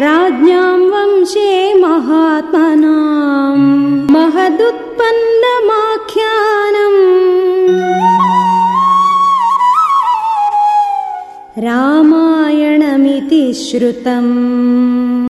राज्ञाम् वंशे महात्मनाम् महदुत्पन्नमाख्यानम् रामायणमिति श्रुतम्